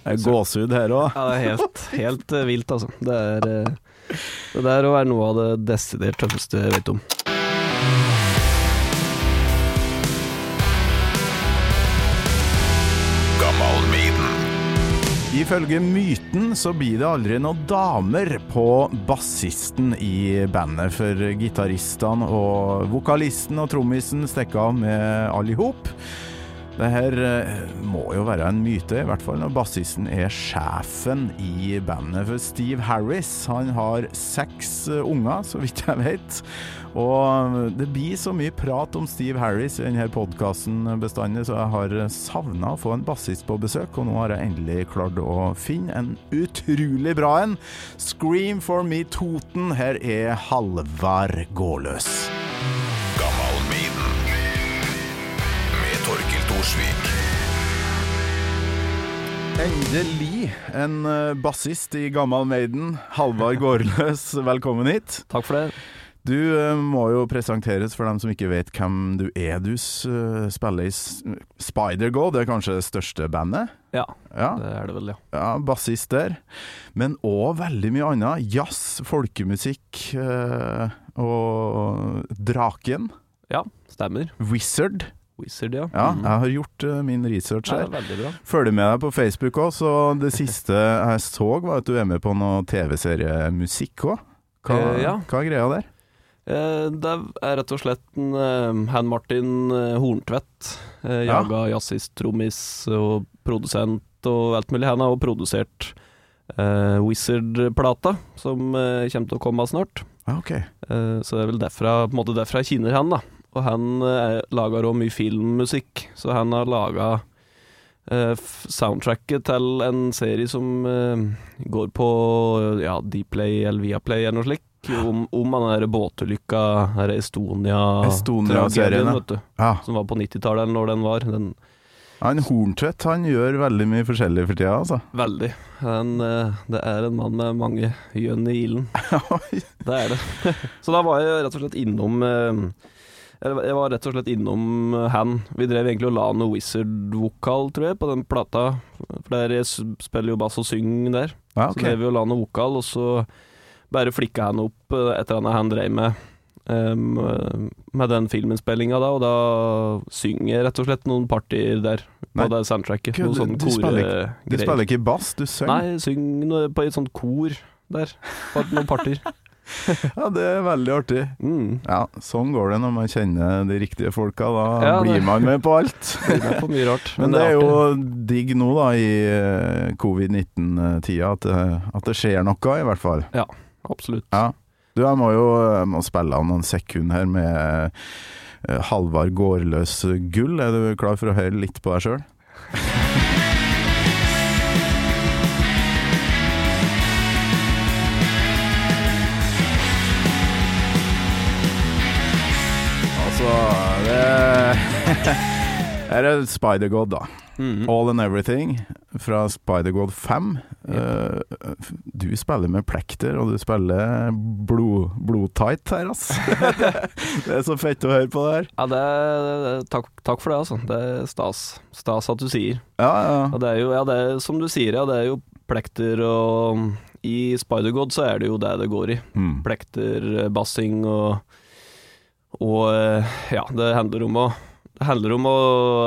Det er gåsehud her òg. Ja, det er helt, helt eh, vilt, altså. Det er eh, Det der å være noe av det desidert tøffeste jeg vet om. Ifølge myten så blir det aldri noen damer på bassisten i bandet, for gitaristene og vokalisten og trommisen stikker av med alle i hop. Det her eh, må jo være en myte, i hvert fall når bassisten er sjefen i bandet. For Steve Harris han har seks eh, unger, så vidt jeg vet. Og det blir så mye prat om Steve Harris i denne podkasten bestandig, så jeg har savna å få en bassist på besøk, og nå har jeg endelig klart å finne en utrolig bra en. Scream for me Toten, her er Halvard Gårdløs. Thorsvik. Endelig en eh, bassist i Gammal Maiden. Halvard Gårdløs, velkommen hit. Takk for det. Du eh, må jo presenteres for dem som ikke vet hvem du er. Du eh, spiller i Spider-Go, det er kanskje det største bandet? Ja, Ja, det er det vel, ja. ja bassist der. Men òg veldig mye annet. Jazz, folkemusikk og Draken. Ja, stemmer. Wizard. Wizard, ja. Ja, Mhm. jeg har gjort uh, min research her. er. Følger med deg på Facebook òg, så det siste jeg så, var at du er med på noe TV-seriemusikk òg. Hva, uh, ja. hva er greia der? Uh, Det er rett og slett en Han Martin Horntvedt. Ja. Jaga jazzist, trommis og produsent og alt mulig. Han har også produsert Wizard-plata, som kommer til å komme snart. Ah, okay. Så det er vel derfra, på en måte derfra jeg kjenner han, da. Og han eh, lager også mye filmmusikk, så han har laga eh, soundtracket til en serie som eh, går på ja, Dplay eller Viaplay eller noe slikt. Om, om den der båtulykka, her Estonia-tragedien, vet du. Ja. Som var på 90-tallet, eller når den var. Den, Han Horntvedt han gjør veldig mye forskjellig for tida, altså. veldig. Han, eh, det er en mann med mange gjønn i ilden. Det er det. Så da var jeg rett og slett innom eh, Jeg var rett og slett innom han. Vi drev egentlig og la noe Wizard-vokal, tror jeg, på den plata. For der jeg spiller jo bass og synger der. ja, Så drev vi og la noe vokal, og så bare flikka han opp eh, et eller annet han drev med. eh, med den filminnspillinga da, og da synger jeg rett og slett noen partier der på det soundtracket. Gud, Noen sånne du spiller ikke- Du spiller ikke bass, du synger? Nei, jeg synger på et sånt kor der. På noen partier. Ja, det er veldig artig. Mm. Ja, sånn går det når man kjenner de riktige folka. Da Ja, blir man med på alt. Det med på mye rart. Men det er artig. jo digg nå, da, i eh, covid-19-tida, at, det- at det skjer noe, i hvert fall. Ja, Absolutt. Ja. Du, jeg må jo jeg må spille av noen sekunder her med eh, Halvard Gårdløs gull. Er du klar for å høre litt på deg sjøl? det Her er Spider-God, da. Mm. All and Everything fra Spider-God 5. Eh, du spiller med plekter, og du spiller blod, blodtight her, ass. det, det er så fett å høre på det her. Ja, det er, takk, takk for det, altså. Det er stas. Stas at du sier. Ja, ja. Og det er jo, ja, det er, som du sier, ja, det er jo plekter og I Spider-God så er det jo det det går i. Mm. Plekter, eh, bassing og Og eh, ja, det handler om å det handler om å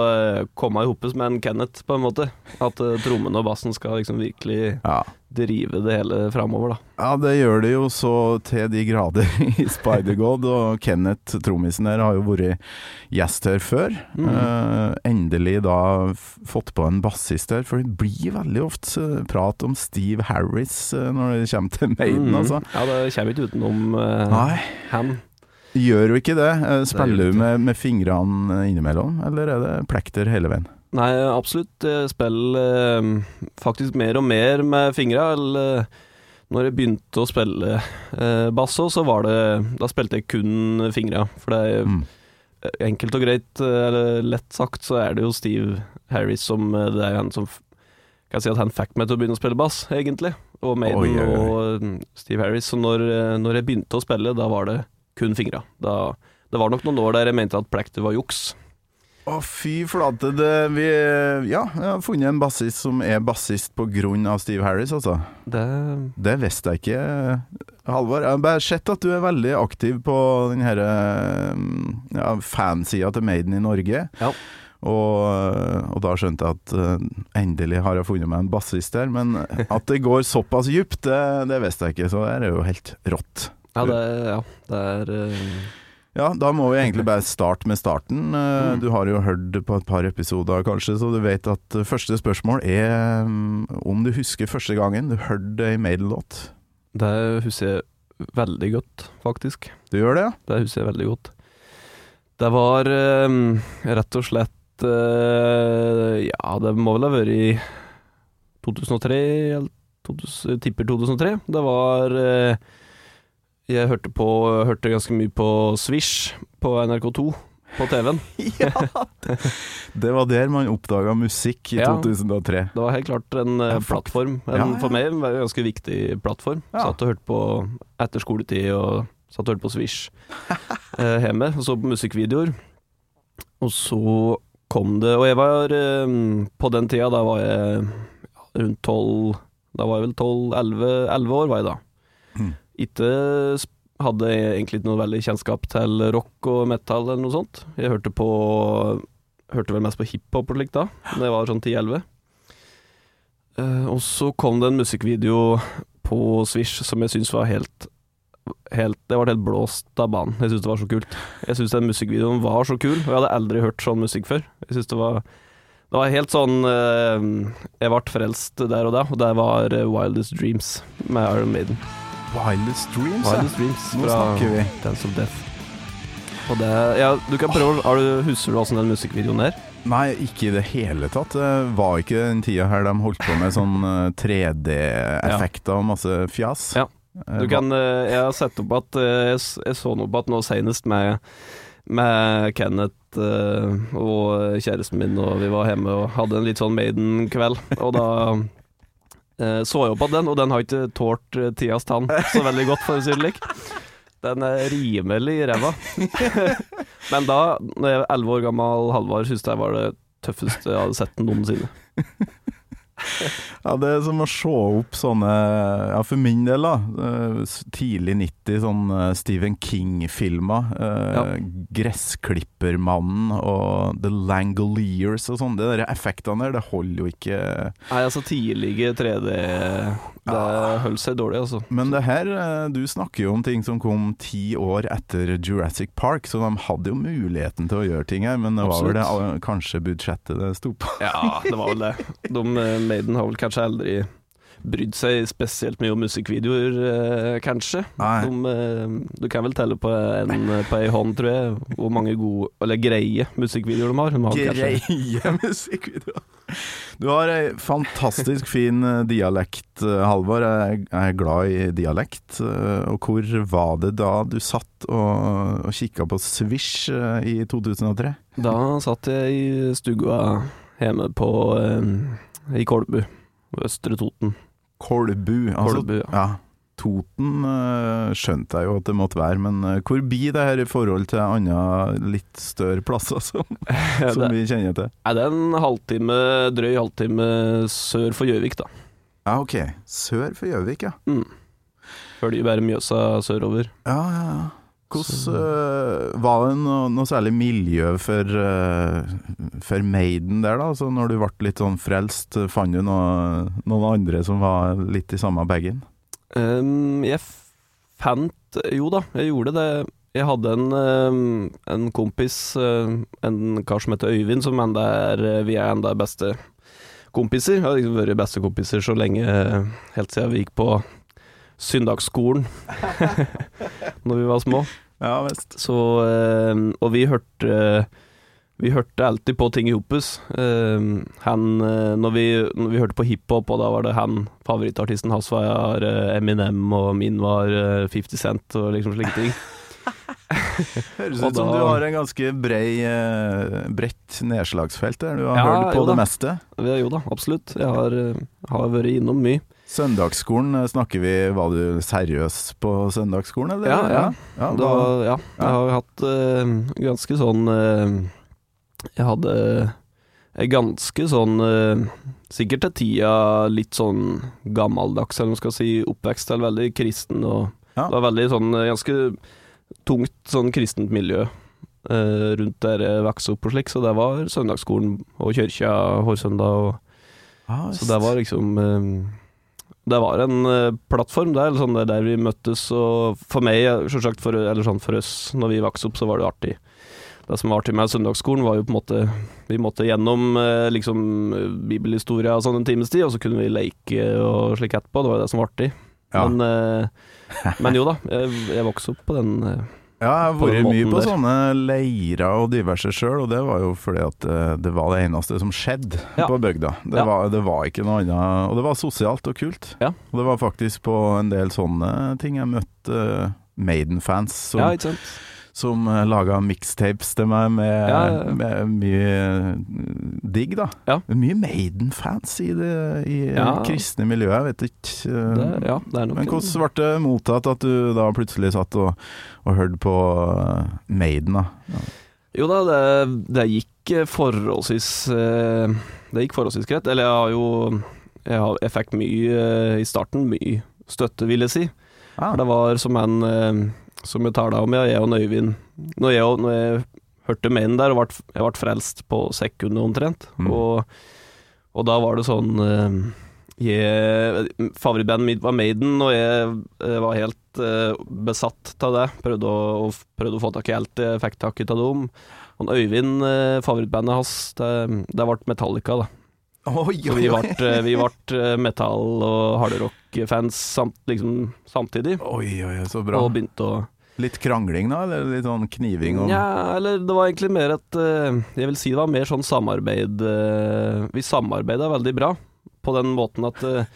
eh, komme i hopes med en Kenneth, på en måte. At uh, trommene og bassen skal liksom virkelig Ja. drive det hele framover, da. ja, det gjør det jo så til de grader i Spider-God, og Kenneth, trommisen her, har jo vært gjest her før. Mm. Eh, endelig da fått på en bassist her, for det blir veldig ofte eh, prat om Steve Harris eh, når det kommer til Maiden, mm. altså. Ja, det kommer ikke utenom uh, Nei. han. Gjør jo ikke det. Eh, Spiller du med, med fingrene innimellom, eller er det plekter hele veien? Nei, absolutt. Jeg spiller eh, faktisk mer og mer med fingra. Eh, når jeg begynte å spille basso, så var det Da spilte jeg kun fingra. For det er Mm. enkelt og greit, eller lett sagt, så er det jo Steve Harris som Det er han som Kan si at han fikk meg til å begynne å spille bass, egentlig. Og Maiden Oi, oi, oi. og Steve Harris. Så når, når jeg begynte å spille, da var det kun fingra. Det var nok noen år der jeg mente at plekter var juks. Å, fy flate. Det, vi, ja, jeg har funnet en bassist som er bassist av Steve Harris, altså. Det Det visste jeg ikke, Halvor. Jeg har bare sett at du er veldig aktiv på den her ja, fansida til Maiden i Norge. Ja. Og, og da skjønte jeg at eh, endelig har jeg funnet meg en bassist her. Men at det går såpass djupt, det, det visste jeg ikke, så det er jo helt rått. Ja, det, ja, det er eh, Ja, da må vi egentlig bare starte med starten. Eh, Mm. Du har jo hørt på et par episoder kanskje, så du vet at eh, første spørsmål er mm, om du husker første gangen du hørte ei Maiden-låt. Det husker jeg veldig godt, faktisk. Du gjør det, ja? Det husker jeg veldig godt. Det var rett og slett Ja, det må vel ha vært i 2003, eller 2000, tipper 2003. Det var eh, Jeg hørte på Hørte ganske mye på Swish på NRK2 på TV-en. Ja! Det var der man oppdaga musikk i Ja. 2003. Det var helt klart en eh, plattform. En, Ja, ja. For meg en ganske viktig plattform. Satt og hørte på etter skoletid og satt og hørte på Swish eh, hjemme. Og så på musikkvideoer. Og så kom det Og jeg var eh, På den tida, da var jeg rundt tolv Da var jeg vel tolv, elleve år, var jeg da. Mm. Ikke hadde jeg egentlig ikke noe veldig kjennskap til rock og metal eller noe sånt. Jeg hørte på Hørte vel mest på hiphop og slikt da, da jeg var sånn 10-11. Eh, og så kom det en musikkvideo på Swish som jeg syns var helt Helt, det var helt blåst av banen. Jeg syntes det var så kult. Jeg syntes den musikkvideoen var så kul, og jeg hadde aldri hørt sånn musikk før. Jeg synes det var Det var helt sånn eh, Jeg ble frelst der og da, og det var eh, Wildest Dreams med Iron Maiden. Wildest Dreams. Wildest Dreams Nå snakker vi. Dance of Death. Og det Ja, du kan prøve har du, Husker du åssen den musikkvideoen er? Nei, ikke i det hele tatt. Det var ikke den tida her de holdt på med sånn eh, 3D-effekter og masse fjas. Ja. Eh, Du kan, eh, jeg har sett opp at eh, jeg, jeg så noe på at nå senest med, med Kenneth eh, og kjæresten min, og vi var hjemme og hadde en litt sånn Maiden-kveld. Og da eh, så jeg opp at den, og den har ikke tålt eh, tidas tann så veldig godt, for å si det slik. Den er rimelig ræva. Men da, når jeg var elleve år gammel Halvard, syntes jeg var det tøffeste jeg hadde sett noensinne. Ja, det er som å se opp sånne Ja, for min del, da. eh, Tidlig 90, sånn Stephen King-filmer. eh, Ja. 'Gressklippermannen' og 'The Langoliers' og sånn. De der effektene der, det holder jo ikke. Nei, altså tidlige 3D Det holdt seg dårlig, altså. Men det her, eh, du snakker jo om ting som kom ti år etter Jurassic Park, så de hadde jo muligheten til å gjøre ting her, men det var vel det kanskje budsjettet det sto på. Ja, det var vel det. De Maiden har vel kanskje aldri brydd seg spesielt mye om musikkvideoer, eh, kanskje. De, eh, du kan vel telle på en på ei hånd, tror jeg, hvor mange gode, eller greie musikkvideoer de har. De har kanskje- Greie musikkvideoer. Du har ei fantastisk fin eh, dialekt, eh, Halvor. Jeg er glad i dialekt. eh, Og hvor var det da du satt og, og kikka på Swish i 2003? Da satt jeg i stua hjemme på eh, i Kolbu, Østre Toten. Kolbu. Altså, Kolbu, ja. ja. Toten eh, skjønte jeg jo at det måtte være, men eh, hvor blir det her i forhold til andre litt større plasser som, som vi kjenner til? er det en halvtime, drøy halvtime sør for Gjøvik, da. Ja, ok. Sør for Gjøvik, ja. Mm. Følger bare Mjøsa sørover. Ja, ja, ja. Hvordan øh, Var det noe, noe særlig miljø for, øh, for Maiden der, da? Altså, når du ble litt sånn frelst, fant du noe, noen andre som var litt i samme bagen? Um, jeg fant Jo da, jeg gjorde det. Jeg hadde en, en kompis, eh, en kar som heter Øyvind, som enda er Vi er enda beste kompiser. Vi har liksom vært bestekompiser så lenge, eh, helt siden vi gikk på søndagsskolen når vi var små. Ja visst. Så, eh, og vi hørte Vi hørte alltid på ting i hopus. Eh, han, eh, når, vi, når vi hørte på hiphop, og da var det han Favorittartisten hans var eh, Eminem, og min var eh, 50 Cent, og liksom slike ting. Høres ut som da- du har en ganske brei, bredt nedslagsfelt der. Du har Ja, hørt på det da. meste. Ja, jo da, absolutt. Jeg har, eh, har vært innom mye. Søndagsskolen, øh, snakker vi Var du seriøs på søndagsskolen, eller? Ja, ja. ja Da, ja, jeg har hatt uh, ganske sånn uh, Jeg hadde ganske sånn eh, Sikkert til tida litt sånn gammeldags, eller man skal si, oppvekst eller veldig kristen. og Ja. Det var veldig sånn eh, ganske tungt sånn kristent miljø eh, rundt der jeg vokste opp og slik, så det var søndagsskolen og kirka hver søndag. og Ah, så det var liksom eh, Det var en uh, plattform der, sånn der, der vi møttes, og for meg, selvsagt for, eller sånn for oss, når vi vokste opp, så var det artig. Det som var artig med søndagsskolen, var jo på en måte Vi måtte gjennom uh, liksom bibelhistorie og sånn en times tid, og så kunne vi leke og slik etterpå. Det var jo det som var artig. Ja. Men, uh, men jo da, jeg, jeg vokste opp på den eh, Ja, jeg har vært mye på der. sånne leirer og diverse sjøl, og det var jo fordi at eh, det var det eneste som skjedde Ja. på bygda. Det, Ja. var, det var ikke noe annet, og det var sosialt og kult. Ja. Og det var faktisk på en del sånne ting jeg møtte eh, Maiden-fans som? Som uh, laga mixtapes til meg med, Ja, ja, med mye eh, digg, da. Ja. Mye Maiden-fans i det i kristne miljøet, jeg vet ikke. eh, Det, ja, det nok men hvordan ble det mottatt at du da plutselig satt og, og hørte på eh, Maiden, da? Jo da, det, det gikk eh, forholdsvis eh, Det gikk forholdsvis greit. Eller jeg har jo Jeg, har, jeg fikk mye eh, i starten, mye støtte, vil jeg si. Ah. For det var som en eh, som jeg tala om, ja, jeg og Øyvind Når jeg, når jeg hørte Maiden der, og ble, jeg ble frelst på sekundet omtrent, Mm. og, og da var det sånn eh, jeg, Favorittbandet mitt var Maiden, og jeg, jeg var helt eh, besatt av det. Prøvde å, prøvde å få tak i alt jeg fikk tak i av dem. Og Øyvind, eh, favorittbandet hans, det, det ble Metallica, da. Oi, Så vi ble, eh, vi ble eh, metal- og hardrock-fans samt, liksom, samtidig. Oi, oi, oi, så bra. Og begynte å Litt krangling da, eller litt sånn kniving? Og... Ja, eller det var egentlig mer et eh, Jeg vil si det var mer sånn samarbeid eh, Vi samarbeida veldig bra, på den måten at eh,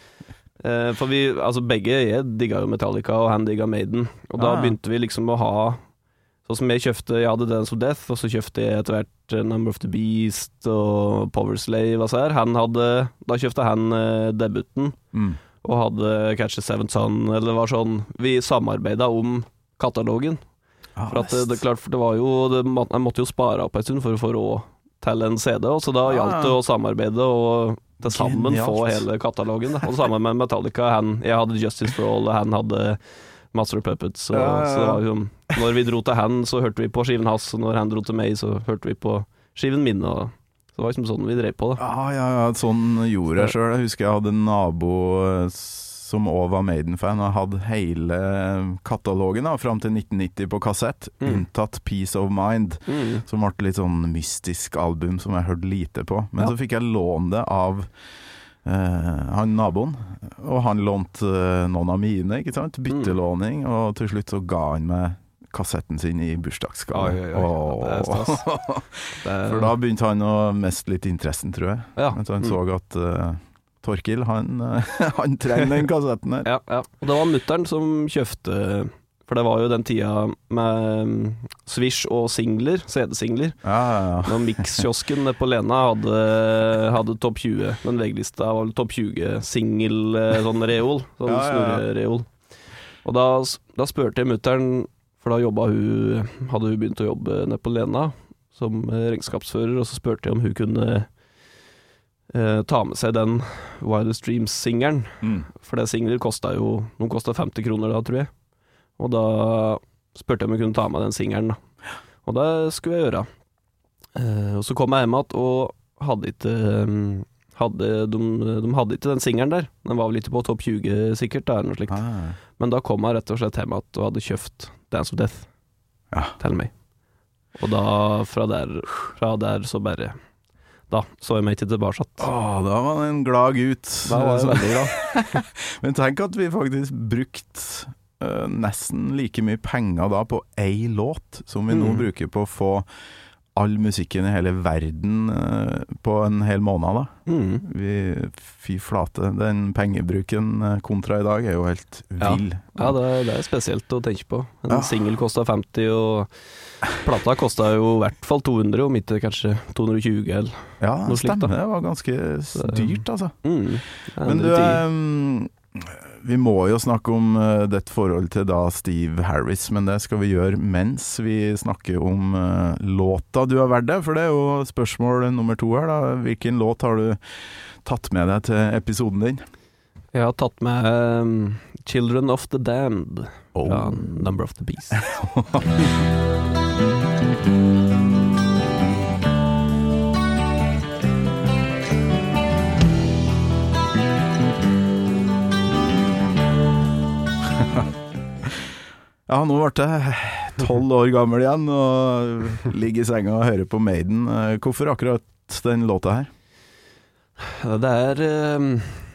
For vi, altså begge Jeg digga jo Metallica, og han digga Maiden. Og da ja. begynte vi liksom å ha Sånn som jeg kjøpte Jeg hadde Dance of Death, og så kjøpte jeg etter hvert Number of the Beast og Power Slave og så her. Han hadde Da kjøpte han debuten, Mm. og hadde Catch the Seventh Son, eller det var sånn Vi samarbeida om katalogen. Ah, For at det, det klart, for det var jo det, Jeg måtte jo spare opp en stund for å få råd til en CD, og så da Ah, gjaldt det å samarbeide og til sammen Genialt. få hele katalogen. Da. Og sammen med Metallica. Han, jeg hadde Justice for All, og han hadde Master of Puppets. Og, Ja, ja, ja. Så det var jo, når vi dro til han, så hørte vi på skiven hans, og når han dro til meg, så hørte vi på skiven min. Og, så det var liksom sånn vi drev på. Da. Ja, ja, ja, sånn gjorde jeg sjøl. Jeg husker jeg hadde en nabo eh, som òg var Maiden-fan, og hadde hele katalogen da, fram til 1990 på kassett, Mm. unntatt Peace of Mind, Mm. som ble litt sånn mystisk album som jeg hørte lite på. Men Ja. så fikk jeg låne det av Uh, han naboen, og han lånte uh, noen av mine, ikke sant? Byttelåning, og til slutt så ga han meg kassetten sin i bursdagsgave. Er- For da begynte han å miste litt interessen, tror jeg. ja. At han Mm. så at eh, Torkil, han, eh, han trenger den kassetten her. Ja, ja. Og det var mutter'n som kjøpte For det var jo den tida med mm, Swish og singler, CD-singler. Ja, ja, ja. Når Mix-kiosken på Lena hadde, hadde topp 20. Den VG-lista var vel topp 20 singel eh, sånn reol. Sånn Ja, snurrereol. Og da, da spurte jeg mutter'n, for da hun Hadde hun begynt å jobbe nede på Lena som eh, regnskapsfører, og så spurte jeg om hun kunne eh, ta med seg den Wildest Dreams-singelen. Mm. For det singler kosta jo Noen kosta 50 kroner da, tror jeg. Og da spurte jeg om jeg kunne ta med den singelen, da. Og det skulle jeg gjøre. Eh, og så kom jeg hjem igjen og hadde ikke mm, hadde, de, de hadde ikke den singelen der. Den var vel ikke på topp 20 sikkert, da, eller noe slikt. Ah, Men da kom jeg rett og slett hjem igjen og hadde kjøpt Dance of Death Ja. til meg. Og da, fra der, fra der så bare Da så jeg meg ikke tilbake. Åh, da var han en glad gutt. Da var jeg veldig glad. Men tenk at vi faktisk brukte uh, nesten like mye penger da på én låt som vi nå Mm. bruker på å få all musikken i hele verden eh, på en hel måned. da. Mm. Vi, fy flate, den pengebruken eh, kontra i dag er jo helt Ja. vill. Ja, det, det er spesielt å tenke på. En Ja. singel kosta 50, og plata kosta jo i hvert fall 200, om ikke kanskje 220 eller Ja, Noe slikt, Ja, stemmer. Det var ganske dyrt, altså. mm. er Men du, ehm, Vi må jo snakke om uh, ditt forhold til da Steve Harris, men det skal vi gjøre mens vi snakker om uh, låta du har valgt deg, for det er jo spørsmål nummer to her. da. Hvilken låt har du tatt med deg til episoden din? Jeg har tatt med um, 'Children of the Damned' fra Oh. 'Number of the Beast'. Ja, nå ble jeg tolv år gammel igjen og ligger i senga og hører på Maiden. Eh, Hvorfor akkurat den låta her? Det er, um,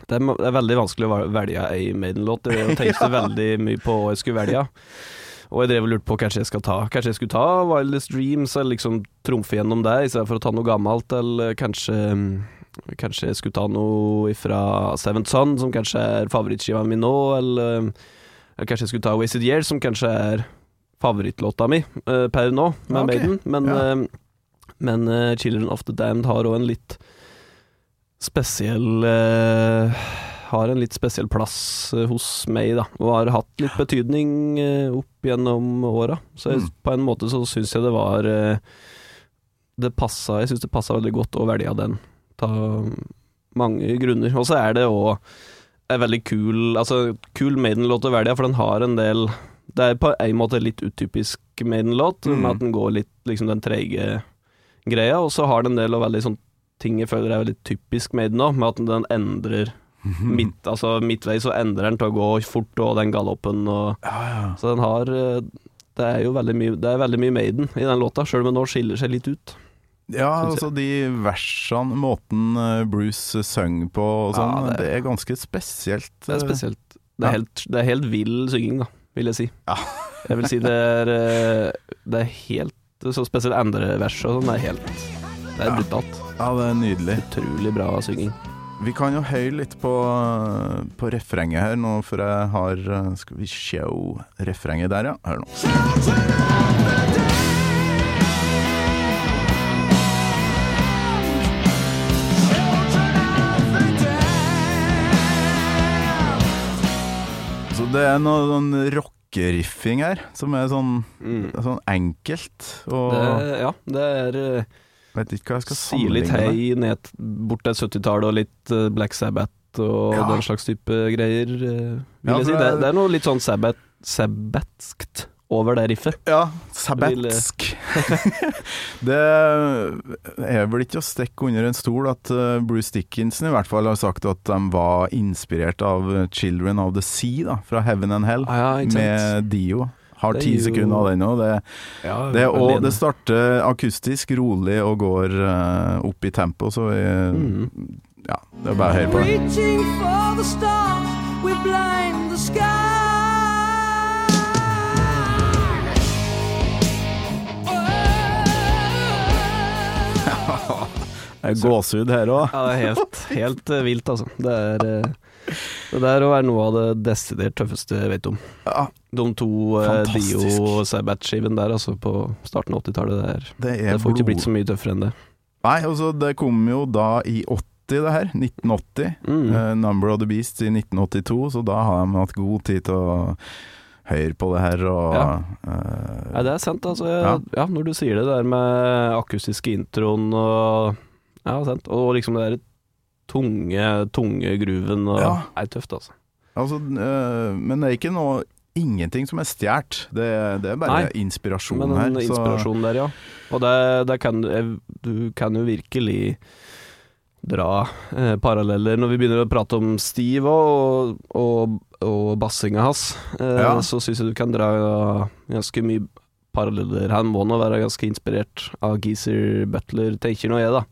det er, det er veldig vanskelig å velge ei Maiden-låt. Jeg tenkte veldig mye på hva jeg skulle velge. Og jeg drev og lurte på kanskje jeg skal ta Kanskje jeg skulle ta Wildest Dreams, eller liksom trumfe gjennom det, i stedet for å ta noe gammelt, eller kanskje um, Kanskje jeg skulle ta noe fra Seventh Son, som kanskje er favorittskiva mi nå, eller kanskje jeg skulle ta Wasted Years, som kanskje er favorittlåta mi uh, per nå, med okay. Maiden. Men, ja. uh, men uh, Children of the Damned har òg en litt spesiell Har en litt spesiell plass hos meg, da. Og har hatt litt betydning opp gjennom åra. Så jeg, Mm. på en måte så syns jeg det var Det passa Jeg syns det passa veldig godt å velge den. Ta mange grunner. Og så er det òg en veldig kul Altså kul Maiden-låt å velge, for den har en del Det er på en måte litt utypisk Maiden-låt, Mm. med at den går litt liksom den treige greia, og så har den en del av veldig sånn ting jeg føler er veldig typisk Maiden òg, med at den endrer midt, altså midtveis så endrer den til å gå fort, og den galoppen og Ja, ja. Så den har eh, Det er jo veldig mye Det er veldig mye Maiden i den låta, sjøl om den nå skiller seg litt ut. Ja, altså de versene, måten eh, Bruce søng på og sånn, Ja, det... det- er ganske spesielt. Det er eh, spesielt. Det er helt, det er helt vill synging, da, vil jeg si. Ja. Jeg vil si det er eh, Det er helt Så spesielt andre vers og sånn, det er helt Det er Ja. brutalt. Ja, det er nydelig. Utrolig bra synging. Vi kan jo høye litt på, på refrenget her nå, for jeg har Skal vi show refrenget der, ja. Hør nå. Det er noe sånn rockeriffing her, som er sånn, sånn enkelt. Og Det, ja, det er eh, vet ikke hva jeg skal si litt sammenligne hei ned bort til 70-tallet og litt eh, Black Sabbath og Ja. den slags type greier, eh, vil Ja, jeg si. Det, det- det er noe litt sånn sabbat, sabbatskt over det riffet. Ja, sabbatsk. det er vel ikke å stikke under en stol at eh, Bruce Dickinson i hvert fall har sagt at de var inspirert av Children of the Sea da, fra Heaven and Hell, Ah, ja, med Dio. Har Det ti jo- sekunder av den òg. Det, Ja, det, det starter akustisk, rolig og går uh, opp i tempo, så vi, mm. ja, det er bare å høre på gåsehud her òg. Ja, det helt, helt eh, vilt, altså. Det er eh, Det der å være noe av det desidert tøffeste jeg vet om. Ja, De to eh, Fantastisk. Dio Sabbat-skiven der, altså, på starten av 80-tallet, det, det det får ikke blitt så mye tøffere enn det. Nei, altså det kom jo da i 80, det her. 1980. Mm. Uh, Number of the Beast i 1982, så da har de hatt god tid til å høre på det her og Ja. uh, Nei, det er sant, altså. Jeg, Ja. ja. når du sier det der med akustiske introen og Ja, sant. Og liksom det der tunge, tunge grooven og Ja. Er tøft, altså. Altså, øh, men det er ikke noe Ingenting som er stjålet. Det, det er bare Nei, inspirasjon Men her. den så- inspirasjonen der, ja. Og det, det kan Du kan jo virkelig dra eh, paralleller når vi begynner å prate om Steve og, og, og bassinga hans. Eh, Ja. Så syns jeg du kan dra ganske mye paralleller. Han må nå være ganske inspirert av Geezer Butler, tenker nå jeg, da.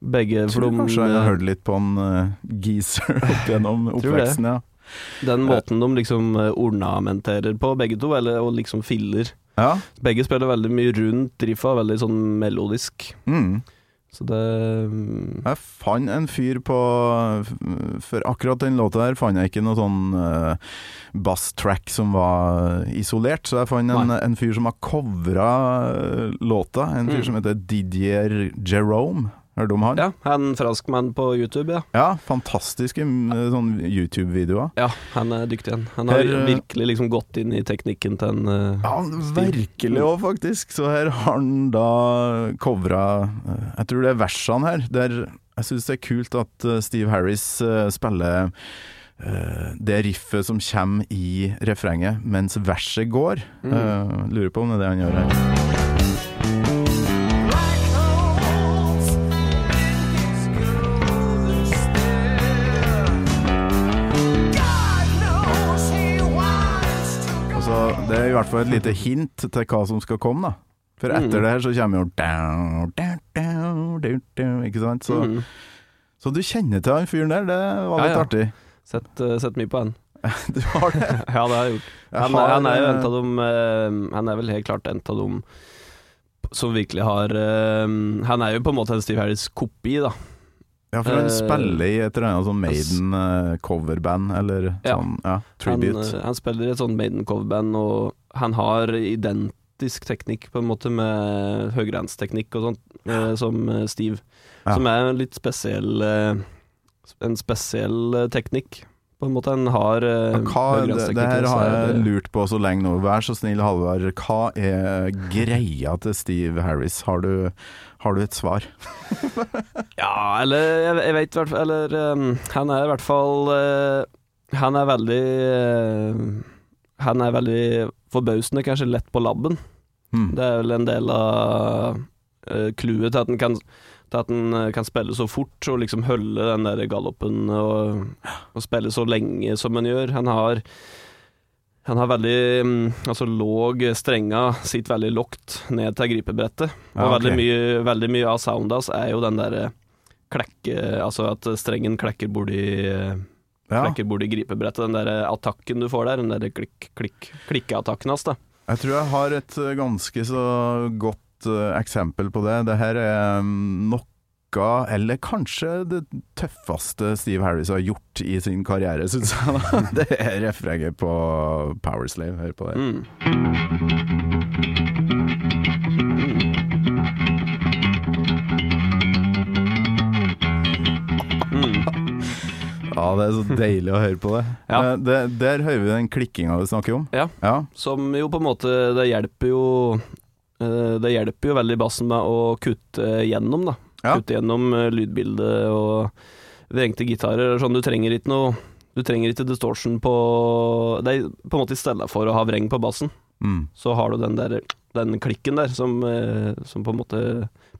Begge Jeg tror de, kanskje jeg har eh, hørt litt på en uh, geezer opp gjennom oppveksten, ja. Den måten de liksom eh, ornamenterer på, begge to, eller og liksom filler. Ja. Begge spiller veldig mye rundt riffa, veldig sånn melodisk. Mm. Så det mm, Jeg fant en fyr på For akkurat den låta der fant jeg ikke noe sånn uh, basstrack som var isolert, så jeg fant en, en fyr som har covra eh, låta. En fyr Mm. som heter Didier Jerome. Hører du om han? Ja, en franskmann på YouTube, ja. Ja, fantastiske mm, sånn YouTube-videoer. Ja, han er dyktig. Han har Her, eh, virkelig liksom gått inn i teknikken til en uh, Ja, virkelig òg, faktisk. Så her har han da covra eh, Jeg tror det er versene her. Der jeg syns det er kult at eh, Steve Harris eh, spiller eh, det riffet som kommer i refrenget mens verset går. Mm. Uh, lurer på om det er det han gjør her. Hvert fall et lite hint til hva som skal komme, da. For etter Mm. det her så kommer jo down, down, down, Ikke sant? Så, mm. så du kjenner til han fyren der, det var litt ja. artig. Sett, uh, sett mye på han. Du har det? Ja, det har jeg gjort. Han, har, han er jo eh, en av dem uh, Han er vel helt klart en av dem som virkelig har uh, Han er jo på en måte en Steve Harris-kopi, da. Ja, for han eh, spiller i et eller annet sånn Maiden-coverband, eller Ja. sånn, ja, Han, tribute. eh, han spiller i et sånt Maiden-coverband, og han har identisk teknikk, på en måte, med høyrehandsteknikk og sånt, eh, som eh, Steve. Ja. Som er en litt spesiell eh, En spesiell eh, teknikk. På en måte han har eh, hva, det, det her har jeg det- lurt på så lenge nå. Vær så snill, Halvard. Hva er greia til Steve Harris? Har du, har du et svar? Ja, eller jeg, jeg vet i hvert fall Eller um, han er i hvert fall uh, Han er veldig uh, Han er veldig forbausende, kanskje lett på labben. Mm. Det er vel en del av clouet uh, til at den kan til at han eh, kan spille så fort og liksom holde den der gallopen og, og spille så lenge som han gjør. Han har han har veldig mm, Altså låg strenga sitter veldig lågt ned til gripebrettet. Ja, Og veldig, mye, veldig mye av soundas er jo den derre klekke Altså at strengen klekker borti Ja. Flekker burde gripe gripebrettet. Den der attakken du får der. Den der klikk, klikk, klikkeattakken hans, da. Jeg tror jeg har et eh, ganske så godt uh, eksempel på det. Det her er mm, noe, eller kanskje det tøffeste Steve Harris har gjort i sin karriere, syns jeg. da. Det er refrenget på Powerslave. Hør på det. Mm. Mm. Ja, det er så deilig å høre på det. Ja. Eh, det der hører vi den klikkinga du snakker om. Ja. ja. Som jo på en måte Det hjelper jo eh, Det hjelper jo veldig bassen med å kutte gjennom, da. Ja. Kutte gjennom eh, lydbildet og vrengte gitarer. Sånn, du trenger ikke noe Du trenger ikke distortion på Det er på en måte i stedet for å ha vreng på bassen, Mm. så har du den der Den klikken der som, som på en måte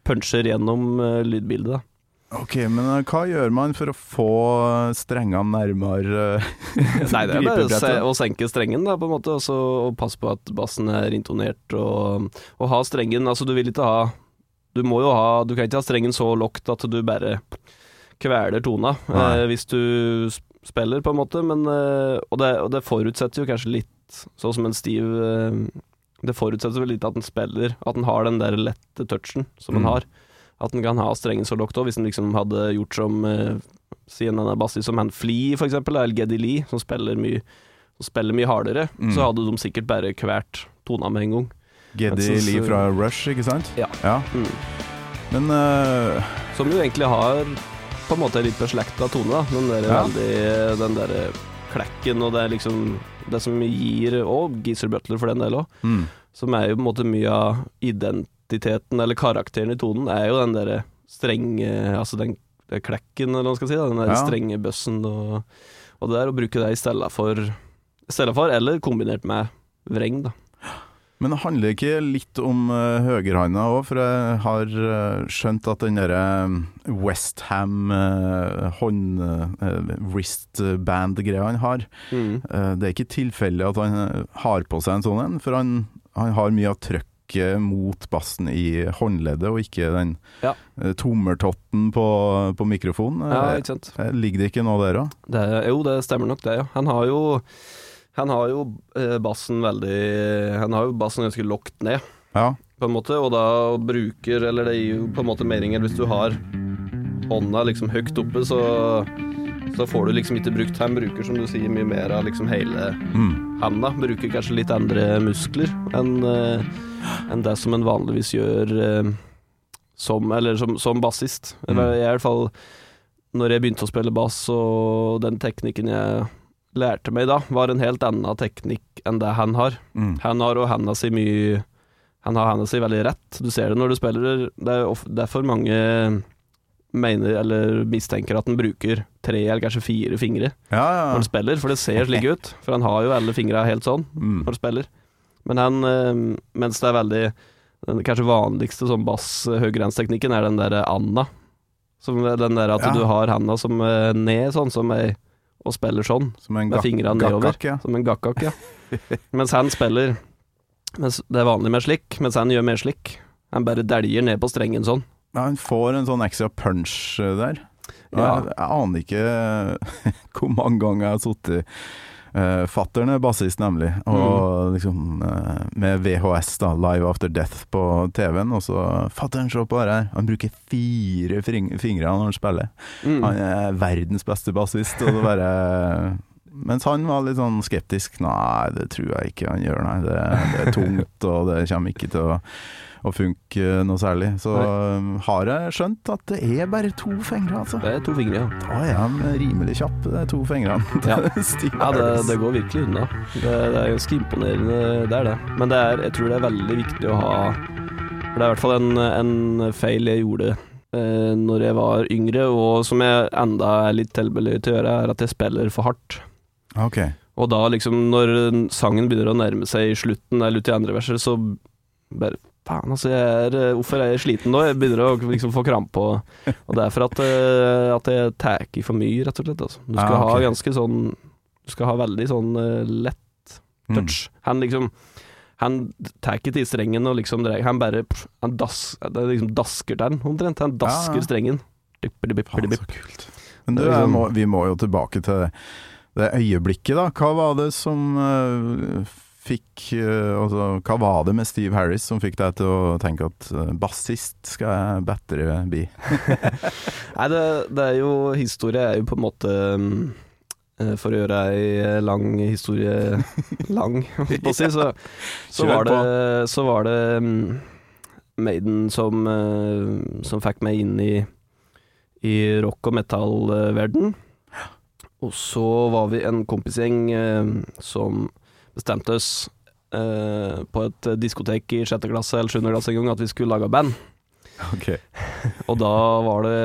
puncher gjennom lydbildet, da. Ok, men eh, hva gjør man for å få strengene nærmere eh, Nei, det er bare å, se, å senke strengen, da, på en måte, og, så, og passe på at bassen er intonert, og, og ha strengen Altså, du vil ikke ha Du må jo ha Du kan ikke ha strengen så lågt at du bare kveler tona eh, hvis du spiller, på en måte, men eh, og, det, og det forutsetter jo kanskje litt, sånn som en stiv eh, Det forutsetter vel litt at den spiller, at den har den der lette touchen som Mm. har. At den kan ha strengen så lågt òg, hvis den liksom hadde gjort som eh, Si en annen bassist som han Flea, for eksempel, eller Geddy Lee, som spiller mye som spiller mye hardere, Mm. så hadde de sikkert bare kvert tona med en gang. Geddy Lee fra Rush, ikke sant? Ja. Mm. Men uh... Som jo egentlig har på en måte litt beslekta tone, da. Den der Ja. veldig Den der klekken og det er liksom Det som gir Og Geezer Butler for den del òg. mm. Som er jo på en måte mye av identiteten, eller karakteren i tonen, er jo den derre strenge Altså den, den klekken, eller hva man skal si. Da, den der Ja. strenge bøssen og, og det der. Å bruke det i stedet for, stedet for, eller kombinert med vreng, da. Men det handler ikke litt om uh, høyrehånda òg, for jeg har uh, skjønt at den derre Westham uh, hånd... Uh, wristband-greia han har, Mm. uh, det er ikke tilfeldig at han eh, har på seg en sånn en, for han, han har mye av trøkket mot bassen i håndleddet, og ikke den Ja. eh, tommeltotten på, på mikrofonen. Ja, Eh, ikke sant. eh, ligger det ikke noe der òg? Jo, det stemmer nok det, ja. Han har jo Han har jo bassen veldig Han har jo bassen ganske lågt ned, Ja. på en måte, og da bruker Eller det gir jo på en måte meningen hvis du har hånda liksom høyt oppe, så så får du liksom ikke brukt Han bruker, som du sier, mye mer av liksom hele Mm. handa. Bruker kanskje litt andre muskler enn eh, enn det som en vanligvis gjør eh, som, eller som, som bassist. Mm. Jeg i hvert fall Når jeg begynte å spille bass, og den teknikken jeg lærte meg da, var en helt annen teknikk enn det han har. Mm. Han har og handa si mye Han har handa si veldig rett. Du ser det når du spiller. Det er derfor mange mener eller mistenker at han bruker tre eller kanskje fire fingre Ja, ja. når han spiller, for det ser slik ut. For han har jo alle fingra helt sånn Mm. når han spiller. Men han, eh, mens det er veldig Den kanskje vanligste sånn bass-høyrehandsteknikken er den der Anna. Som den der at Ja. du har handa som eh, ned, sånn som ei, og spiller sånn. Som en Med fingrene nedover. ja. Som en gakkak, ja. mens han spiller mens Det er vanlig med slik, mens han gjør mer slik. Han bare dæljer ned på strengen sånn. Ja, Han får en sånn ekstra punch eh, der. Ja. Jeg, jeg aner ikke hvor mange ganger jeg har sittet uh, Fattern er bassist, nemlig. Og liksom uh, med VHS, da, Live After Death på TV-en. Og så Fattern, se på det her! Han bruker fire fingre når han spiller. Mm. Han er verdens beste bassist. Og det bare mens han var litt sånn skeptisk. Nei, det tror jeg ikke han gjør, nei. Det, det er tungt, og det kommer ikke til å, å funke noe særlig. Så Nei. har jeg skjønt at det er bare to fingre, altså. Det er to fingre, ja. Da er de rimelig kjapp, de to fingrene. Ja. Ja, det, det går virkelig unna. Det, det er ganske imponerende, det er det. Men det er, jeg tror det er veldig viktig å ha For det er i hvert fall en, en feil jeg gjorde eh, når jeg var yngre, og som jeg enda er litt tilbøyelig til å gjøre, er at jeg spiller for hardt. Okay. Og da liksom, når sangen begynner å nærme seg slutten, eller ut i andre verser, så bare Faen, altså, jeg er, eh, hvorfor er jeg sliten nå? Jeg begynner å liksom få krampe. Og, og det er for at, eh, at jeg tar i for mye, rett og slett. Altså. Du skal Ah, okay. ha ganske sånn Du skal ha veldig sånn uh, lett Mm. touch. Han liksom Han tar ikke til strengen og liksom. Han bare Han das, det liksom dasker den, omtrent. Han dasker Ja. strengen. Dippidi, Faen, bippidi, så kult. Men du, liksom- må, vi må jo tilbake til det, øyeblikket, da. Hva var det som eh, fikk eh, Altså, hva var det med Steve Harris som fikk deg til å tenke at uh, bassist skal jeg battere bli? Nei, det, det er jo Historie er jo på en måte mm, eh, For å gjøre ei lang historie lang, holdt på å si, så, så, var det, så var det Maiden som, eh, som fikk meg inn i, i rock- og metallverden. Og så var vi en kompisgjeng eh, som bestemte oss eh, på et diskotek i sjette klasse eller sjuende klasse en gang at vi skulle lage band. Okay. Og da var det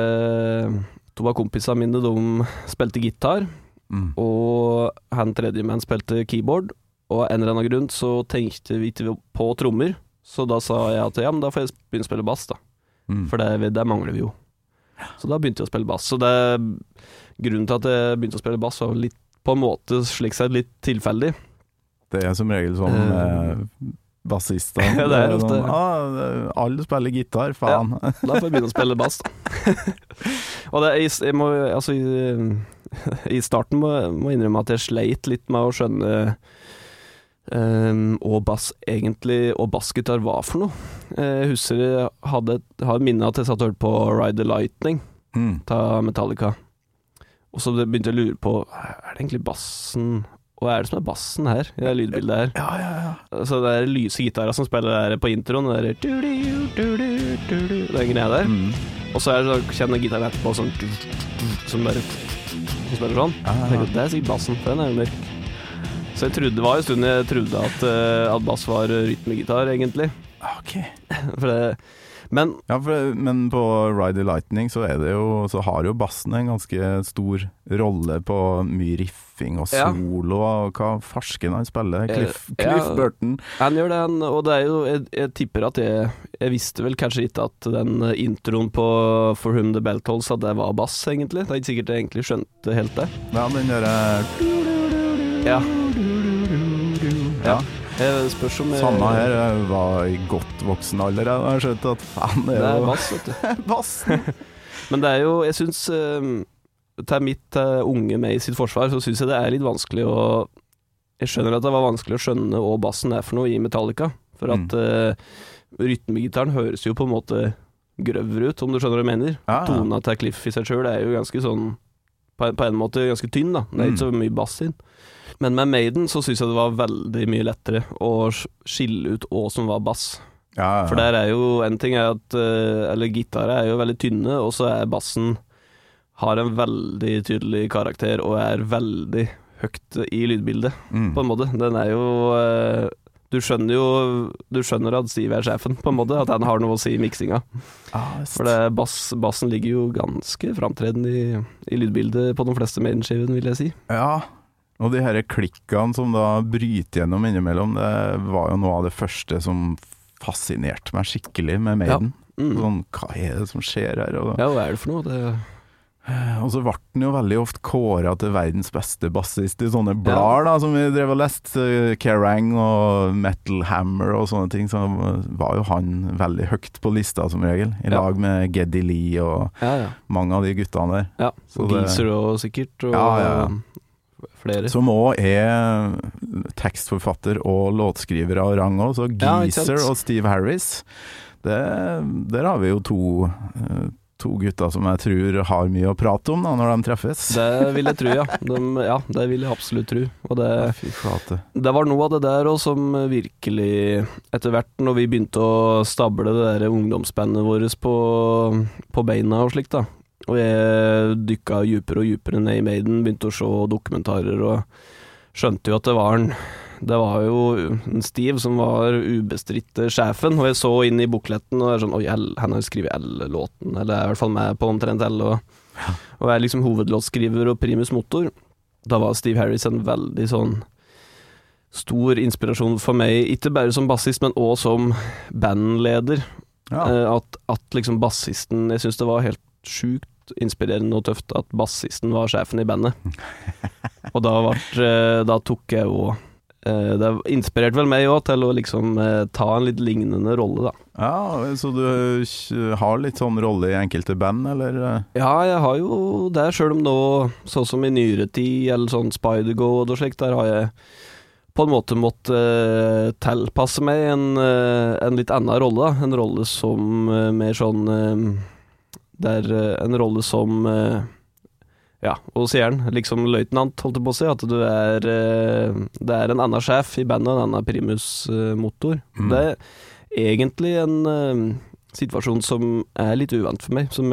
To av kompisene mine, de spilte gitar, Mm. og han tredjemann spilte keyboard. Og av en eller annen grunn så tenkte vi ikke på trommer, så da sa jeg at ja, men da får jeg begynne å spille bass, da. Mm. For det, det, mangler vi jo. Så da begynte jeg å spille bass. Så det grunnen til at jeg begynte å spille bass, var litt på en måte slik sett litt tilfeldig. Det er som regel sånn uh, med bassister. Ja, det er ofte- sånn, ah, Alle spiller gitar, faen. Da får jeg begynne å spille bass, da. og det, jeg, jeg må, altså, i, i starten må jeg innrømme at jeg sleit litt med å skjønne um, hva bass egentlig og bassgitar var for noe. Eh, Jeg husker jeg hadde har minne at jeg satt og hørte på Ride the Lightning Mm. av Metallica. Og så begynte jeg å lure på Er det egentlig bassen Hva er det som er bassen her, i det lydbildet her? Ja, ja, ja. Så det er lyse gitara som spiller der på introen, det er Den greia der. Mm. Og så er det så kjenner gitaren etterpå sånn Som bare Som spiller sånn. Ja, ja, ja. det er sikkert bassen, for den er jo mørk. Så jeg trodde, det var en stund jeg trodde at, eh, at bass var rytmegitar, egentlig. Ok. For det, men Ja, for, men på Ride the Lightning så det jo Så har jo bassen en ganske stor rolle på mye riffing og Ja. solo og hva farsken han spiller. Cliff, Cliff ja. Burton. han gjør det, og det er jo Jeg, jeg tipper at jeg Jeg visste vel kanskje ikke at den introen på For Whom The Bell Tolls at det var bass, egentlig. Det er ikke sikkert jeg egentlig skjønte helt det. Ja, den derre Ja. Ja. Jeg spørs om jeg Samme her. Jeg var i godt voksen alder. Jeg har skjønt at faen, det er jo bass, vet du. bassen. Men det er jo, jeg syns Til mitt eh, unge med i sitt forsvar, så syns jeg det er litt vanskelig å Jeg skjønner at det var vanskelig å skjønne hva bassen er for noe i Metallica. For at uh, rytmegitaren høres jo på en måte grøvere ut, om du skjønner hva jeg mener. Ja, ja. Tona til Cliff i seg sjøl er jo ganske sånn på en, på en måte ganske tynn, da. Det er ikke så mye bass inn. Men med Maiden så syns jeg det var veldig mye lettere å skille ut hva som var bass. Ja, ja. For der er jo En ting er at eh, Eller gitarer er jo veldig tynne, og så er bassen Har en veldig tydelig karakter og er veldig høyt i lydbildet, Mm. på en måte. Den er jo eh, Du skjønner jo Du skjønner at Steve er sjefen, på en måte. At han har noe å si i miksinga. Ah. For det, bass, bassen ligger jo ganske framtredende i, i lydbildet på de fleste Maiden-skivene, vil jeg si. Ja, og de her klikkene som da bryter gjennom innimellom, det var jo noe av det første som fascinerte meg skikkelig med Maiden. Mm. Sånn, hva er det som skjer her? Og, Ja, hva er det for noe? Det, og så ble den jo veldig ofte kåra til verdens beste bassist i sånne blader da, som vi drev og leste. Kerrang og Metal Hammer og sånne ting. Så var jo han veldig høyt på lista som regel, i Ja. lag med Geddy Lee og ja, ja. mange av de guttene der. ja. Og Geezer og sikkert, og Ja, ja, ja. Flere. Som òg er tekstforfatter og låtskriver av rang òg, så Ja. Geezer og Steve Harris det, Der har vi jo to, eh, to gutter som jeg tror har mye å prate om da, når de treffes. Det vil jeg tro, ja. De, ja, det vil jeg absolutt tro. Og det, ja, det var noe av det der òg som virkelig Etter hvert, når vi begynte å stable det der ungdomsbandet vårt på, på beina og slikt, da. Og jeg dykka dypere og dypere ned i Maiden, begynte å se dokumentarer og skjønte jo at det var en det var jo en Steve som var ubestridte sjefen, og jeg så inn i bukletten og er sånn Oi, han har skrevet L-låten, eller er i hvert fall med på omtrent L, og, og er liksom hovedlåtskriver og primus motor. Da var Steve Harris en veldig sånn stor inspirasjon for meg, ikke bare som bassist, men òg som bandleder. Ja. Eh, At, at liksom bassisten Jeg syns det var helt sjukt inspirerende og tøft at bassisten var sjefen i bandet. Og da, vart, eh, da tok jeg jo eh, Det inspirerte vel meg òg til å liksom eh, ta en litt lignende rolle, da. ja, så du har litt sånn rolle i enkelte band, eller? Ja, jeg har jo det, sjøl om nå, sånn som i nyere tid, eller sånn Spider-God og slikt, der har jeg på en måte måttet tilpasse meg en, en litt annen rolle, da. En rolle som mer sånn Det er eh, en rolle som eh, Ja, han, liksom løytnant, holdt jeg på å si, at du er eh, Det er en annen sjef i bandet, en annen primusmotor. Mm. Det er egentlig en situasjon som er litt uvant for meg, som,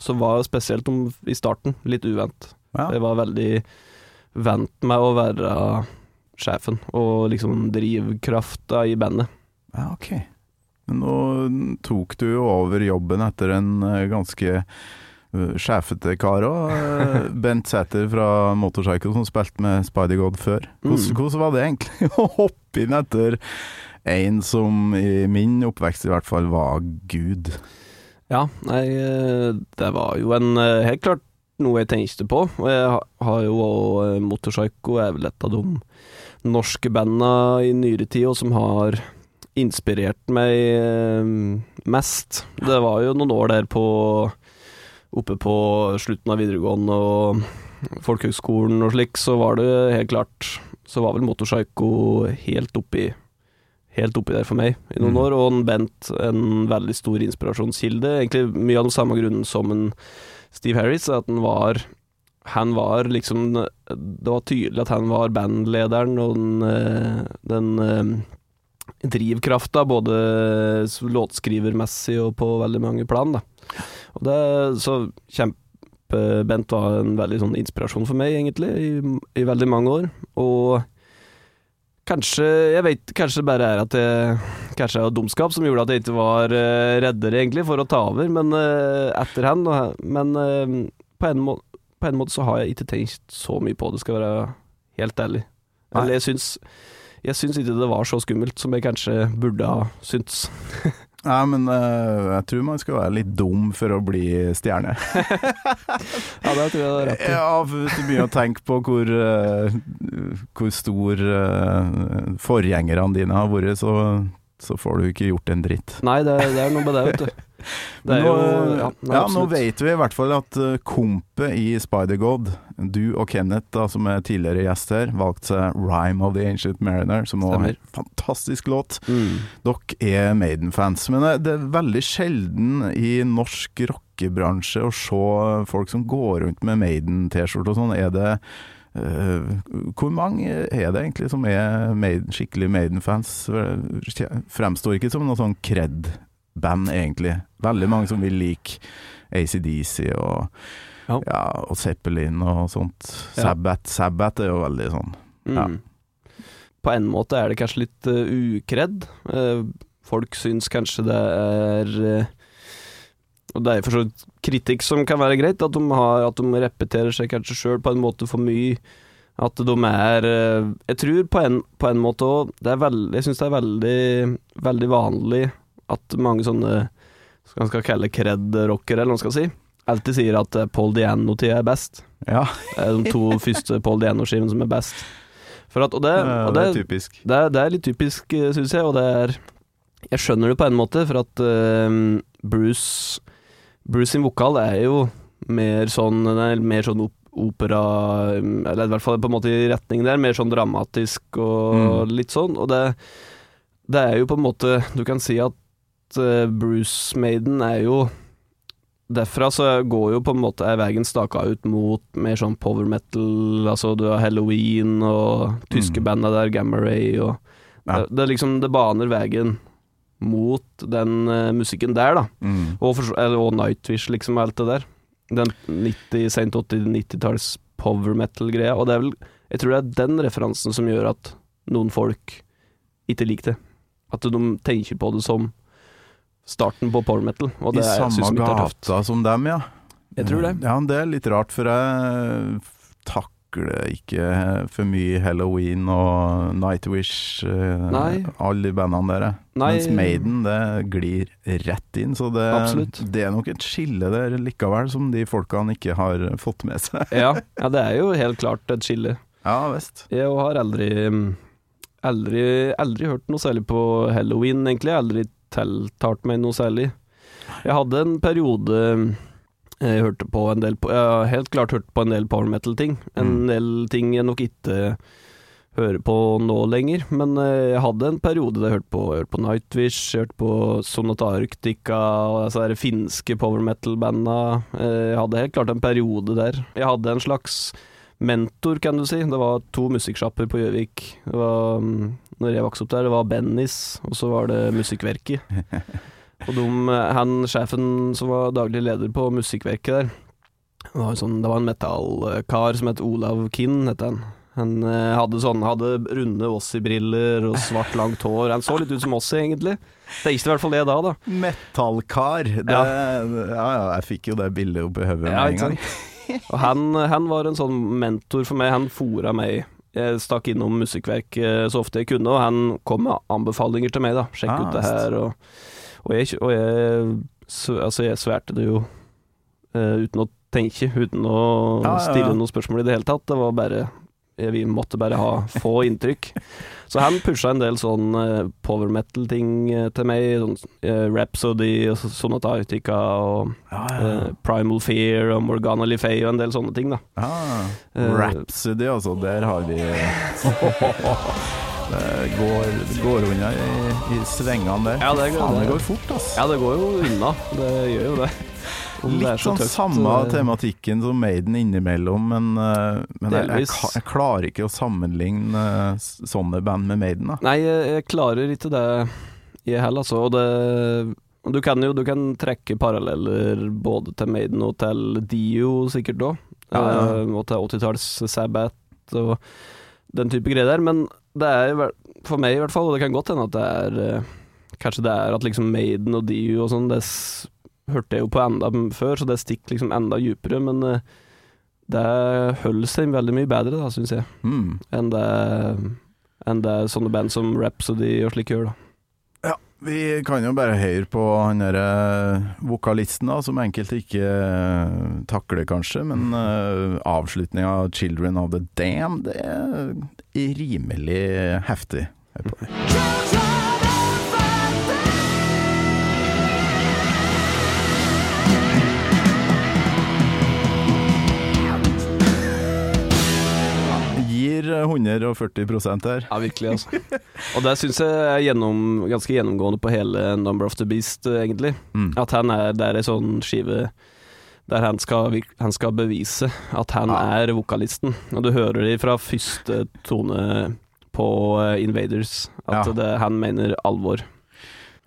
som var spesielt om, i starten litt uvant. Ja. Jeg var veldig vant med å være sjefen, og liksom drivkrafta i bandet. ja, ok. Nå tok du jo over jobben etter en eh, ganske eh, sjefete kar òg. Bent Sæther fra Motorcycle som spilte med Spider-God før. Hvordan, Mm. hvordan var det egentlig å hoppe inn etter en som i min oppvekst i hvert fall var Gud? Ja, nei, eh, det var jo en eh, helt klart noe jeg tenkte på. Og jeg har jo òg Motorpsycho er vel et av de norske banda i nyere tid, og som har inspirert meg eh, mest. Det var jo noen år der på Oppe på slutten av videregående og folkehøgskolen og slik, så var det helt klart Så var vel Motorpsycho helt oppi Helt oppi der for meg i noen Mm. år, og en Bent en veldig stor inspirasjonskilde. Egentlig mye av den samme grunnen som en Steve Harris, at han var han var liksom Det var tydelig at han var bandlederen og den, eh, den eh, drivkrafta, både låtskrivermessig og på veldig mange plan. Da. Og det, så kjempe-Bent var en veldig sånn inspirasjon for meg, egentlig, i, i veldig mange år. Og kanskje Jeg vet kanskje det bare er at jeg Kanskje det var dumskap som gjorde at jeg ikke var uh, reddere, egentlig, for å ta over, men uh, etter han. Men uh, på en måte på en måte så har jeg ikke tenkt så mye på det, skal være helt ærlig. Eller jeg syns Jeg syns ikke det var så skummelt som jeg kanskje burde ha syntes. Nei, men uh, jeg tror man skal være litt dum for å bli stjerne. Ja, det tror jeg det er rett i. Ja, for hvis du begynner å tenke på hvor, uh, hvor stor uh, forgjengerne dine har vært, så, så får du ikke gjort en dritt. Nei, det, det er noe med det, vet du. Nå, jo Ja, nei, ja, nå vet vi i hvert fall at uh, kompet i Spider-God, du og Kenneth, da, som er tidligere gjest her, valgte seg 'Rhyme of the Ancient Mariner', som også er en fantastisk låt. Mm. Dere er Maiden-fans, men det- det er veldig sjelden i norsk rockebransje å se folk som går rundt med Maiden-T-skjorte og sånn. Er det Uh, hvor mange er det egentlig som er made, skikkelig Maiden-fans? Fremstår ikke som noe sånn cred-band, egentlig. Veldig mange som vil like ACDC og, Ja. ja, og Zeppelin og sånt. Sabbat Sabbath er jo veldig sånn Ja. Mm. På en måte er det kanskje litt uh, ukredd. Uh, folk syns kanskje det er uh, Og det er for så vidt kritikk som kan være greit, at de, har, at de repeterer seg kanskje sjøl på en måte for mye. At de er Jeg tror på en, på en måte òg Jeg syns det er veldig, veldig vanlig at mange sånne Skal man skal kalle cred-rockere, eller hva man skal si, alltid sier at eh, Paul Diano-tida er best. Ja, de to første Paul Diano-skivene som er best. At, og det, og det det, er typisk. det, er, det er litt typisk, syns jeg, og det er Jeg skjønner det på en måte, for at uh, Bruce Bruce sin vokal er jo mer sånn er mer sånn op opera Eller i hvert fall på en måte i retning der, mer sånn dramatisk og Mm. litt sånn. Og det, det er jo på en måte Du kan si at eh, Bruce Maiden er jo Derfra så går jo på en måte er veien staka ut mot mer sånn power metal, altså du har Halloween og tyske Mm. banda der, Gamma Ray og Ja. det, det liksom Det baner veien mot den uh, musikken der, da. Mm. Og, for, eller, og Nightwish, liksom, alt det der. Den 90, sent 80-90-talls power metal-greia. Og det er vel Jeg tror det er den referansen som gjør at noen folk ikke liker det. At de tenker på det som starten på power metal. Og det I er- samme gata som dem, ja. Jeg tror det. Ja, det er litt rart, for jeg takler ikke for mye Halloween og Nightwish, eh, Nei. alle de bandene der. Nei. Mens Maiden, det glir rett inn, så det, det er nok et skille der likevel, som de folkene ikke har fått med seg. Ja, ja, det er jo helt klart et skille. Ja visst. Jeg har aldri mm, Aldri, aldri hørt noe særlig på halloween, egentlig. Jeg har aldri tiltalt meg noe særlig. Jeg hadde en periode mm, jeg hørte på en del Jeg har helt klart hørt på en del power metal-ting. En Mm. del ting jeg nok ikke hører på nå lenger, men eh, jeg hadde en periode der jeg hørte på, jeg hørte på Nightwish, jeg hørte på Sonata Arctica og her finske power metal-banda. Eh, Jeg hadde helt klart en periode der. Jeg hadde en slags mentor, kan du si. Det var to musikksjapper på Gjøvik. Det var, mm, når jeg vokste opp der, det var Bennys, og så var det Musikkverket. Og de, han sjefen som var daglig leder på Musikkverket der, det var, sånn, det var en metallkar som het Olav Kinn, het han. Han eh, hadde sånn, hadde runde Ossi-briller og svart, langt hår. Han så litt ut som Ossi, egentlig. Det gikk i hvert fall det da, da. Metallkar. Ja. ja. ja, jeg fikk jo det bildet opp i hodet Ja, en gang. Og han, han var en sånn mentor for meg. Han fora meg. Jeg stakk innom musikkverk eh, så ofte jeg kunne, og han kom med anbefalinger til meg. da Sjekk Ah, ut det her. Og, og, jeg, og jeg, altså jeg sværte det jo uh, uten å tenke, uten å Ja, ja, ja. stille noen spørsmål i det hele tatt. Det var bare Vi måtte bare ha få inntrykk. Så han pusha en del sånn eh, power metal-ting eh, til meg. Sånn eh, Rhapsody og Sonata Utica og Ja, ja. Uh, Primal Fear og Morgana Le og en del sånne ting, da. Ah, Rhapsody, altså. Der har vi Det går, går unna i, i svingene der. Ja, det går- det det- går fort, ass. Ja, det går jo unna. Det gjør jo det. Litt så sånn samme eh, tematikken som Maiden innimellom, men, eh, men jeg, jeg, jeg klarer ikke å sammenligne eh, sånne band med Maiden. da. Nei, jeg, klarer ikke det, jeg heller, altså. Og det du kan jo du kan trekke paralleller både til Maiden og til Dio, sikkert òg. Ja, ja. og til 80-talls Sabbat og den type greier der. Men det er for meg i hvert fall, og det kan godt hende at det er Kanskje det er at liksom Maiden og Dio og sånn, det hørte jeg jo på enda før, så det stikker liksom enda dypere. Men eh, det holder seg veldig mye bedre, da, syns jeg, Mm. enn det, enn det sånne band som Rhapsody og slik gjør, da. Vi kan jo bare høre på han derre vokalisten, da, som enkelte ikke eh, takler, kanskje. Men uh, avslutninga av 'Children of the Dam', det er rimelig heftig. Hør på det. 140% her. Ja, virkelig, altså. Og det syns jeg er gjennom, ganske gjennomgående på hele Number of the Beast, eh, egentlig. Mm. At han er, der er ei sånn skive Der han skal, han skal bevise at han Ja. er vokalisten. Og du hører det fra første tone på eh, Invaders, at Ja. det, han mener alvor.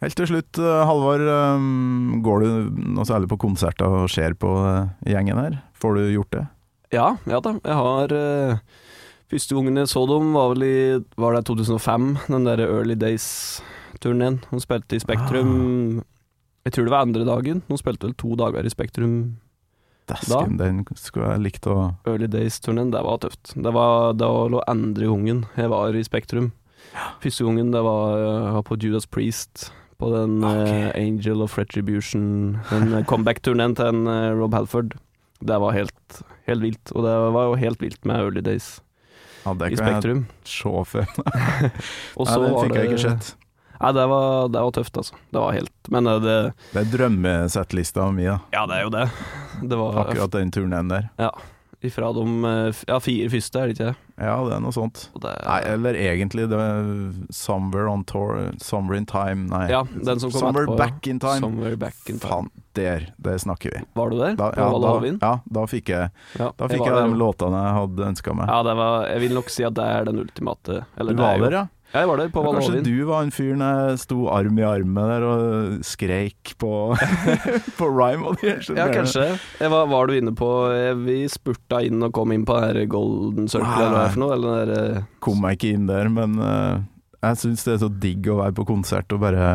Helt til slutt, Halvor. Eh, Går du noe særlig på konserter og ser på gjengen her? Får du gjort det? Ja, ja da. Jeg har eh, Første gangen jeg så dem, var vel i Var det 2005? Den der Early Days-turneen. Hun spilte i Spektrum Ah. Jeg tror det var andre dagen. Hun spilte vel to dager i Spektrum. Dæsken, den skulle jeg likt å Early Days-turneen, det var tøft. Det var da lå andre gangen jeg var i Spektrum. Første gangen det var, jeg på Judas Priest. På den eh, Angel of Retribution, den eh, comeback-turneen til en, uh, Rob Halford. Det var helt, helt vilt. Og det var jo helt vilt med Early Days Ja, det i Spektrum. for meg. Nei, det fikk jeg ikke sett. Nei, det var, det var tøft, altså. Det var helt Men eh, det Det er drømmesettlista mi, da. Ja, det er jo det. Det var Akkurat den turneen der. Ifra de eh, ja, fire første, er det ikke det? Ja, det er noe sånt. Det Nei, eller egentlig det er Somewhere on Tour Somewhere in Time, nei. Ja, den som kom Somewhere etterpå. Back in Time. Somewhere Back in Time. Faen, der, det snakker vi. Var du der? Da, ja, da, ja, da fikk jeg, Ja, da fikk jeg, jeg, de låtene jeg hadde ønska meg. Ja, det var Jeg vil nok si at det er den ultimate eller du er var der, ja? Jeg var der, på Ja, Kanskje du var en fyr når jeg sto arm i arm med der og skreik på, på rhyme. Ja, kanskje. Jeg var, var du inne på eh, Vi spurta inn og kom inn på den Golden Circle, Nei. eller hva det er for noe? Eller der, eh, Kom meg ikke inn der, men eh, jeg syns det er så digg å være på konsert og bare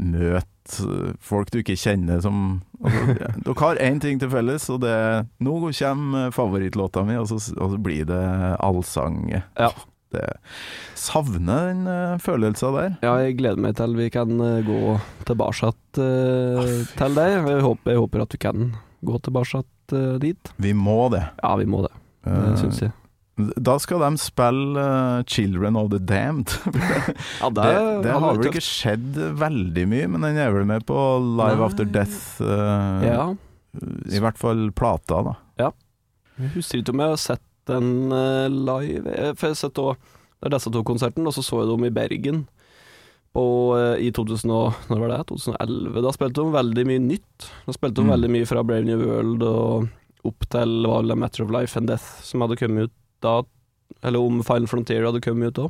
møte eh, folk du ikke kjenner som altså, ja, Dere har én ting til felles, og det er Nå kommer favorittlåta mi, og så, og så blir det allsang. Ja. Det Savner den uh, følelsen der. Ja, jeg gleder meg til vi kan eh, gå tilbake eh, til det. Jeg håper, jeg håper at vi kan gå tilbake eh, dit. Vi må det. Ja, vi må det. Det Eh, syns jeg. Da skal de spille uh, 'Children of the Damned'. Ja, Det, det har vel ikke skjedd veldig mye, men den er vel med på Live Nei. After Death. Uh, Ja. I hvert fall plata, da. Jeg husker ikke om jeg har sett den eh, live, eh, for jeg har sett også, det er disse to konsertene, og så så jeg dem i Bergen på, eh, i 2000 når var det? 2011. Da spilte de veldig mye nytt. Da spilte de Mm. veldig mye fra Brave New World og opp til var det Matter of Life and Death, som hadde kommet ut da, eller om Final Frontier hadde kommet ut da.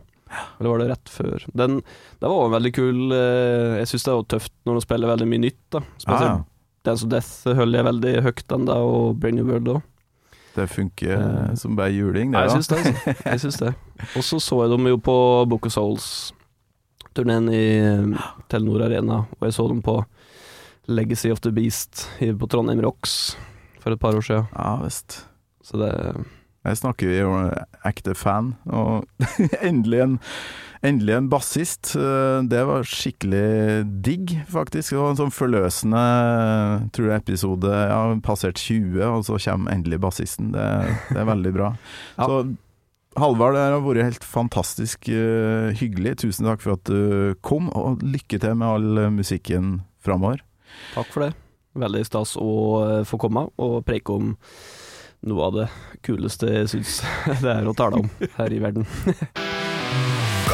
Eller var det rett før? Den, det var også en veldig kul Jeg syns det er tøft når de spiller veldig mye nytt, da. Spesielt Ah, Dance of Death holder jeg veldig høyt ennå, og Brave New World òg. Det funker eh, som bare juling, det. Nei, jeg syns det. Altså. Jeg syns det. Og så så jeg dem jo på Book of Souls-turneen i eh, Telenor Arena, og jeg så dem på Legacy of the Beast på Trondheim Rocks for et par år siden. Ja visst. Så det Jeg snakker vi om ekte fan, og endelig en Endelig en bassist. Eh, Det var skikkelig digg, faktisk. Det var en sånn forløsende tror jeg, episode. Ja, passert 20, og så kommer endelig bassisten. Det, det er veldig bra. Ja. Så Halvard, det har vært helt fantastisk eh, hyggelig. Tusen takk for at du kom, og lykke til med all musikken framover. Takk for det. Veldig stas å eh, få komme og preike om noe av det kuleste jeg syns det er å tale om her i verden.